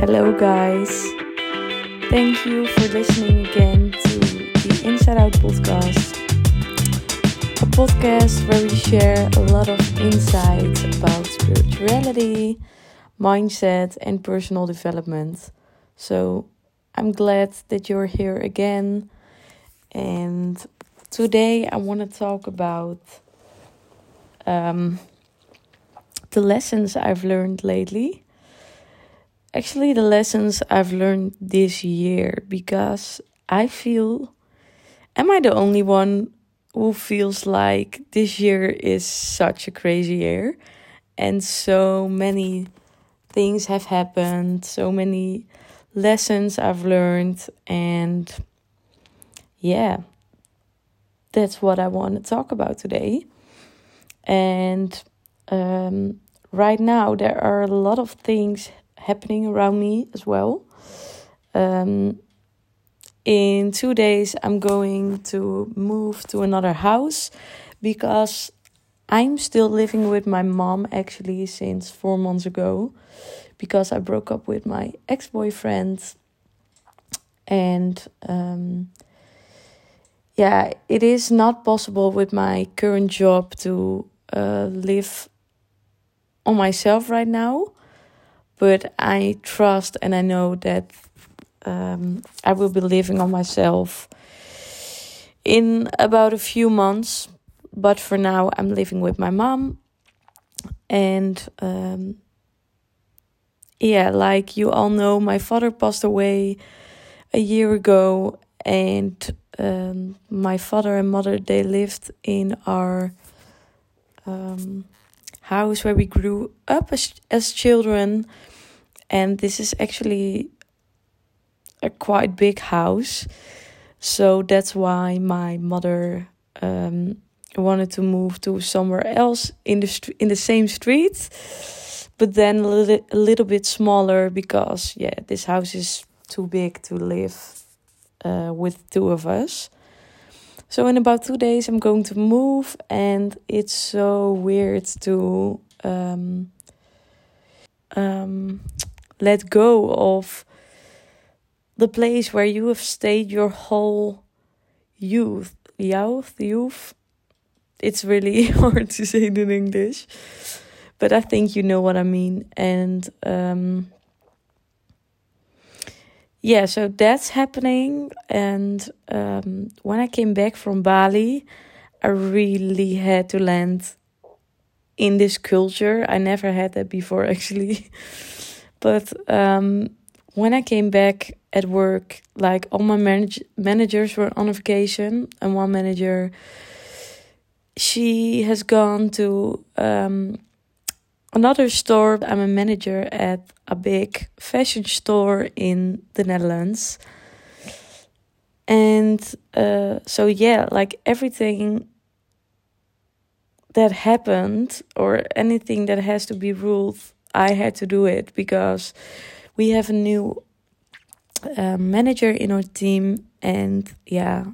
Hello, guys. Thank you for listening again to the Inside Out podcast, a podcast where we share a lot of insights about spirituality, mindset, and personal development. So, I'm glad that you're here again. And today I want to talk about um, the lessons I've learned lately. Actually, the lessons I've learned this year because I feel. Am I the only one who feels like this year is such a crazy year? And so many things have happened, so many lessons I've learned, and yeah, that's what I want to talk about today. And um, right now, there are a lot of things happening around me as well. Um, in two days, I'm going to move to another house because I'm still living with my mom actually since four months ago because I broke up with my ex boyfriend. And um, yeah, it is not possible with my current job to uh, live on myself right now. But I trust and I know that um, I will be living on myself in about a few months. But for now, I'm living with my mom. And um, yeah, like you all know, my father passed away a year ago, and um, my father and mother they lived in our um, house where we grew up as as children, and this is actually a quite big house, so that's why my mother um, wanted to move to somewhere else in the st- in the same street but then a little, a little bit smaller because yeah this house is too big to live uh, with two of us so in about two days i'm going to move and it's so weird to um, um, let go of the place where you have stayed your whole youth youth youth it's really hard to say it in english but I think you know what I mean. And um, yeah, so that's happening. And um, when I came back from Bali, I really had to land in this culture. I never had that before, actually. but um, when I came back at work, like all my manage- managers were on a vacation, and one manager she has gone to um, another store. I'm a manager at a big fashion store in the Netherlands. And uh, so, yeah, like everything that happened or anything that has to be ruled, I had to do it because we have a new uh, manager in our team. And yeah,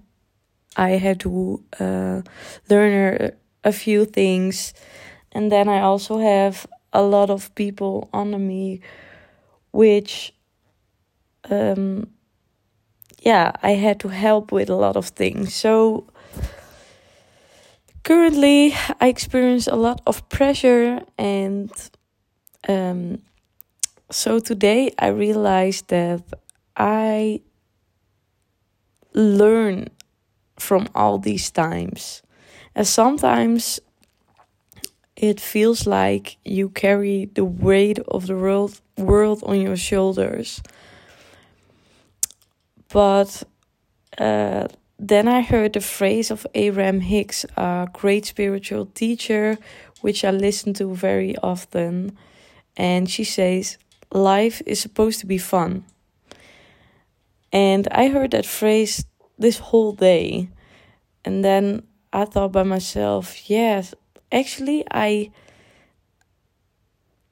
I had to uh, learn a, a few things and then I also have a lot of people under me, which, um, yeah, I had to help with a lot of things. So currently, I experience a lot of pressure, and um, so today I realized that I learn from all these times. And sometimes it feels like you carry the weight of the world world on your shoulders. But uh, then I heard the phrase of Abraham Hicks, a great spiritual teacher, which I listen to very often. And she says, Life is supposed to be fun. And I heard that phrase this whole day. And then I thought by myself, yes, actually I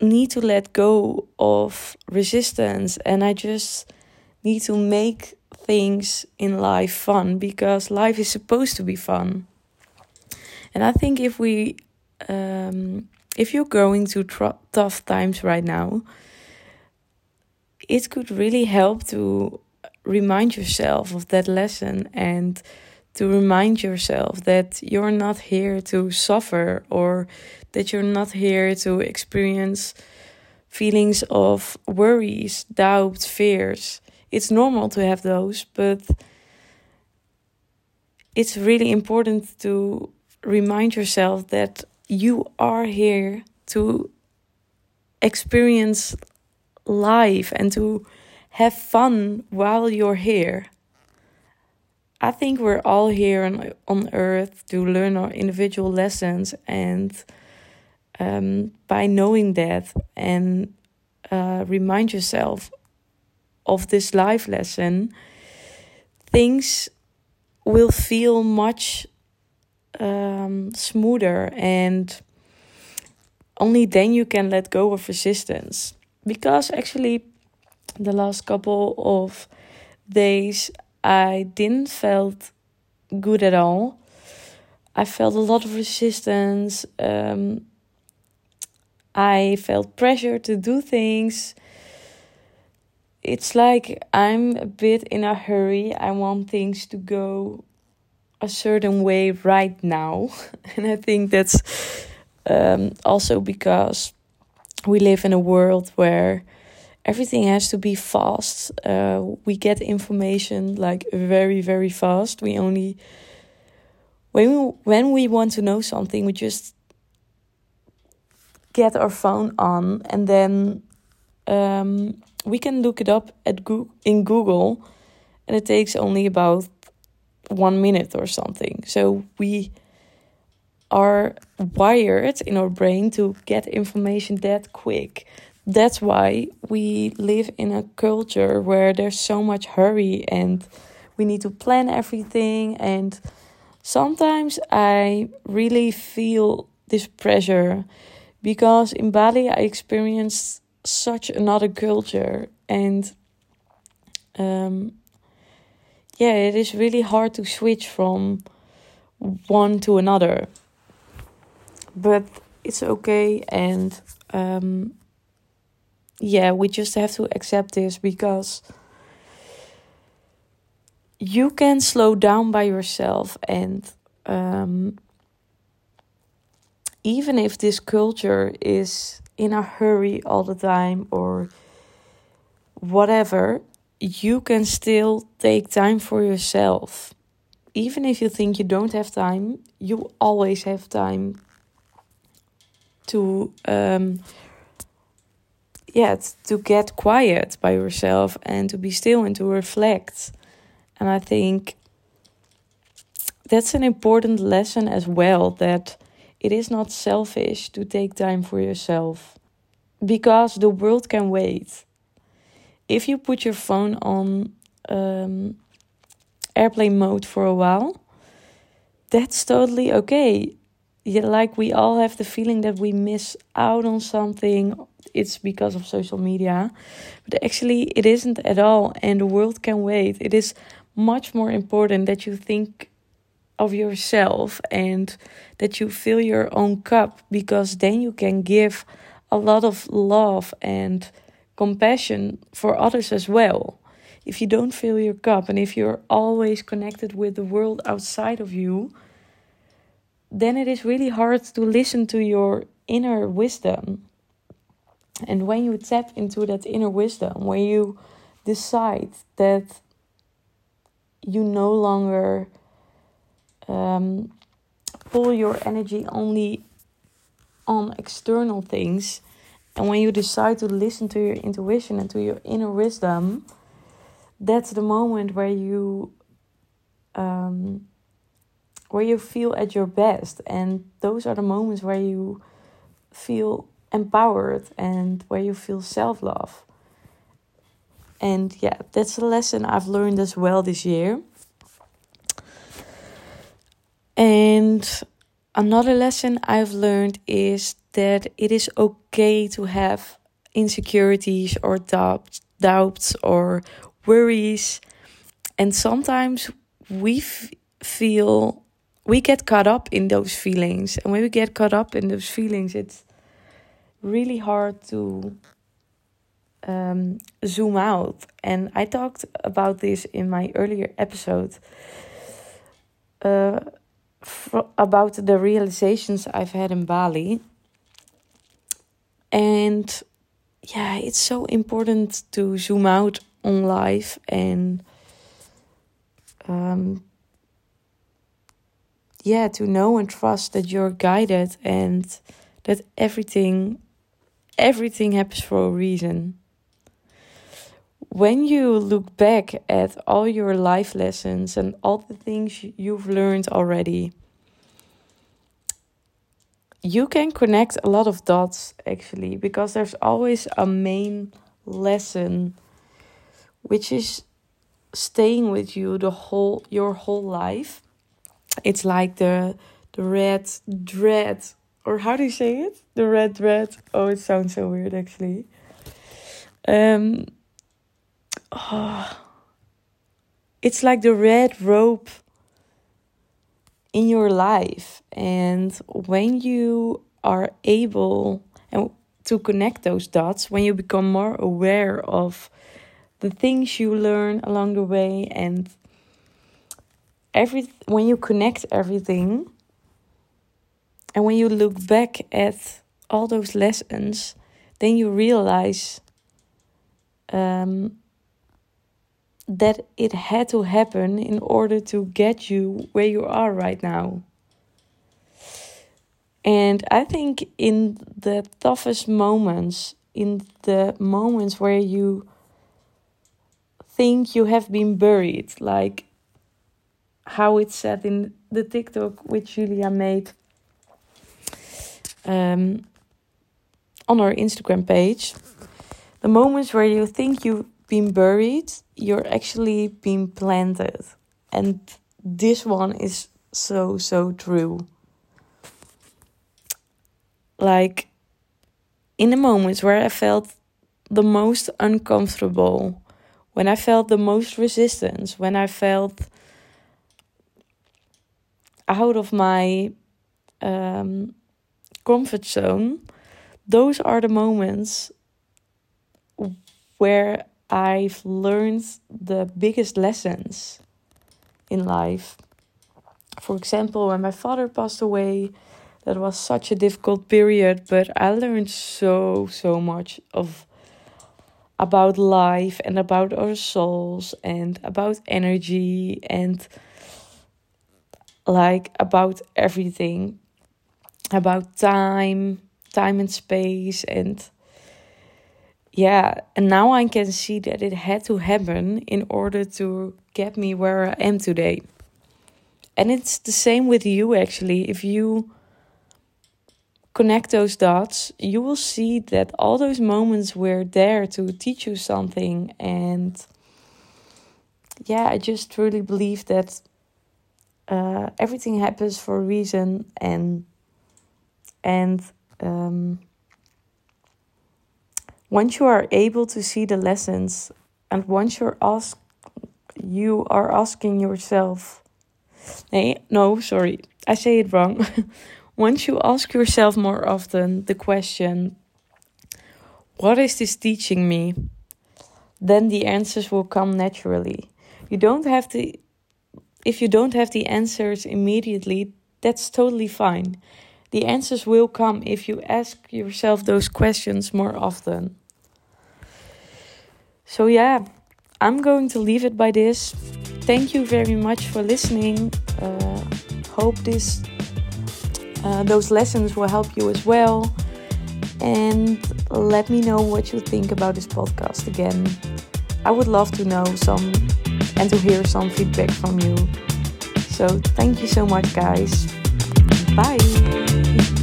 need to let go of resistance and I just need to make things in life fun because life is supposed to be fun. And I think if we, um, if you're going through tr- tough times right now, it could really help to remind yourself of that lesson and to remind yourself that you're not here to suffer or that you're not here to experience feelings of worries, doubts, fears. It's normal to have those, but it's really important to remind yourself that you are here to experience life and to have fun while you're here. I think we're all here on, on earth to learn our individual lessons, and um, by knowing that and uh, remind yourself of this life lesson, things will feel much um, smoother, and only then you can let go of resistance. Because actually, the last couple of days I didn't felt good at all. I felt a lot of resistance. Um, I felt pressure to do things. It's like I'm a bit in a hurry. I want things to go a certain way right now. and I think that's um, also because we live in a world where everything has to be fast. Uh, we get information like very, very fast. We only when we, when we want to know something, we just get our phone on and then um, we can look it up at Go- in Google, and it takes only about one minute or something. So we are wired in our brain to get information that quick that's why we live in a culture where there's so much hurry and we need to plan everything. And sometimes i really feel this pressure because in bali i experienced such another culture and um, yeah it is really hard to switch from one to another. But it's okay and um, yeah, we just have to accept this because you can slow down by yourself and um, even if this culture is in a hurry all the time or whatever, you can still take time for yourself. Even if you think you don't have time, you always have time to um, yet to get quiet by yourself and to be still and to reflect. And I think that's an important lesson as well that it is not selfish to take time for yourself because the world can wait. If you put your phone on um, airplane mode for a while, that's totally okay. Yeah, like we all have the feeling that we miss out on something it's because of social media. But actually, it isn't at all, and the world can wait. It is much more important that you think of yourself and that you fill your own cup because then you can give a lot of love and compassion for others as well. If you don't fill your cup and if you're always connected with the world outside of you, then it is really hard to listen to your inner wisdom. And when you tap into that inner wisdom, when you decide that you no longer um, pull your energy only on external things, and when you decide to listen to your intuition and to your inner wisdom, that's the moment where you um, where you feel at your best, and those are the moments where you feel empowered and where you feel self love. And yeah, that's a lesson I've learned as well this year. And another lesson I've learned is that it is okay to have insecurities or doubts, doubts or worries. And sometimes we f- feel we get caught up in those feelings. And when we get caught up in those feelings, it's really hard to um, zoom out. And I talked about this in my earlier episode uh, about the realizations I've had in Bali. And yeah, it's so important to zoom out on life and um, yeah, to know and trust that you're guided and that everything everything happens for a reason. When you look back at all your life lessons and all the things you've learned already, you can connect a lot of dots actually because there's always a main lesson which is staying with you the whole your whole life it's like the the red dread or how do you say it? The red dread oh it sounds so weird actually. Um oh, it's like the red rope in your life and when you are able and to connect those dots when you become more aware of the things you learn along the way and every when you connect everything and when you look back at all those lessons then you realize um, that it had to happen in order to get you where you are right now. And i think in the toughest moments in the moments where you think you have been buried, like how it's said in the TikTok which Julia made um, on our Instagram page. The moments where you think you've been buried, you're actually being planted. And this one is so, so true. Like in the moments where I felt the most uncomfortable, when I felt the most resistance, when I felt out of my um, comfort zone, those are the moments where I've learned the biggest lessons in life. For example, when my father passed away, that was such a difficult period, but I learned so, so much of about life and about our souls and about energy and like about everything about time time and space and yeah and now i can see that it had to happen in order to get me where i am today. And it's the same with you actually. If you connect those dots, you will see that all those moments were there to teach you something. And yeah, I just truly believe that uh, everything happens for a reason, and and um, once you are able to see the lessons, and once you're asked, you are asking yourself. Nee, no, sorry, I say it wrong. Once you ask yourself more often the question, What is this teaching me? then the answers will come naturally. You don't have to, if you don't have the answers immediately, that's totally fine. The answers will come if you ask yourself those questions more often. So, yeah, I'm going to leave it by this. Thank you very much for listening. Uh, hope this uh, those lessons will help you as well. And let me know what you think about this podcast again. I would love to know some and to hear some feedback from you. So, thank you so much, guys. Bye.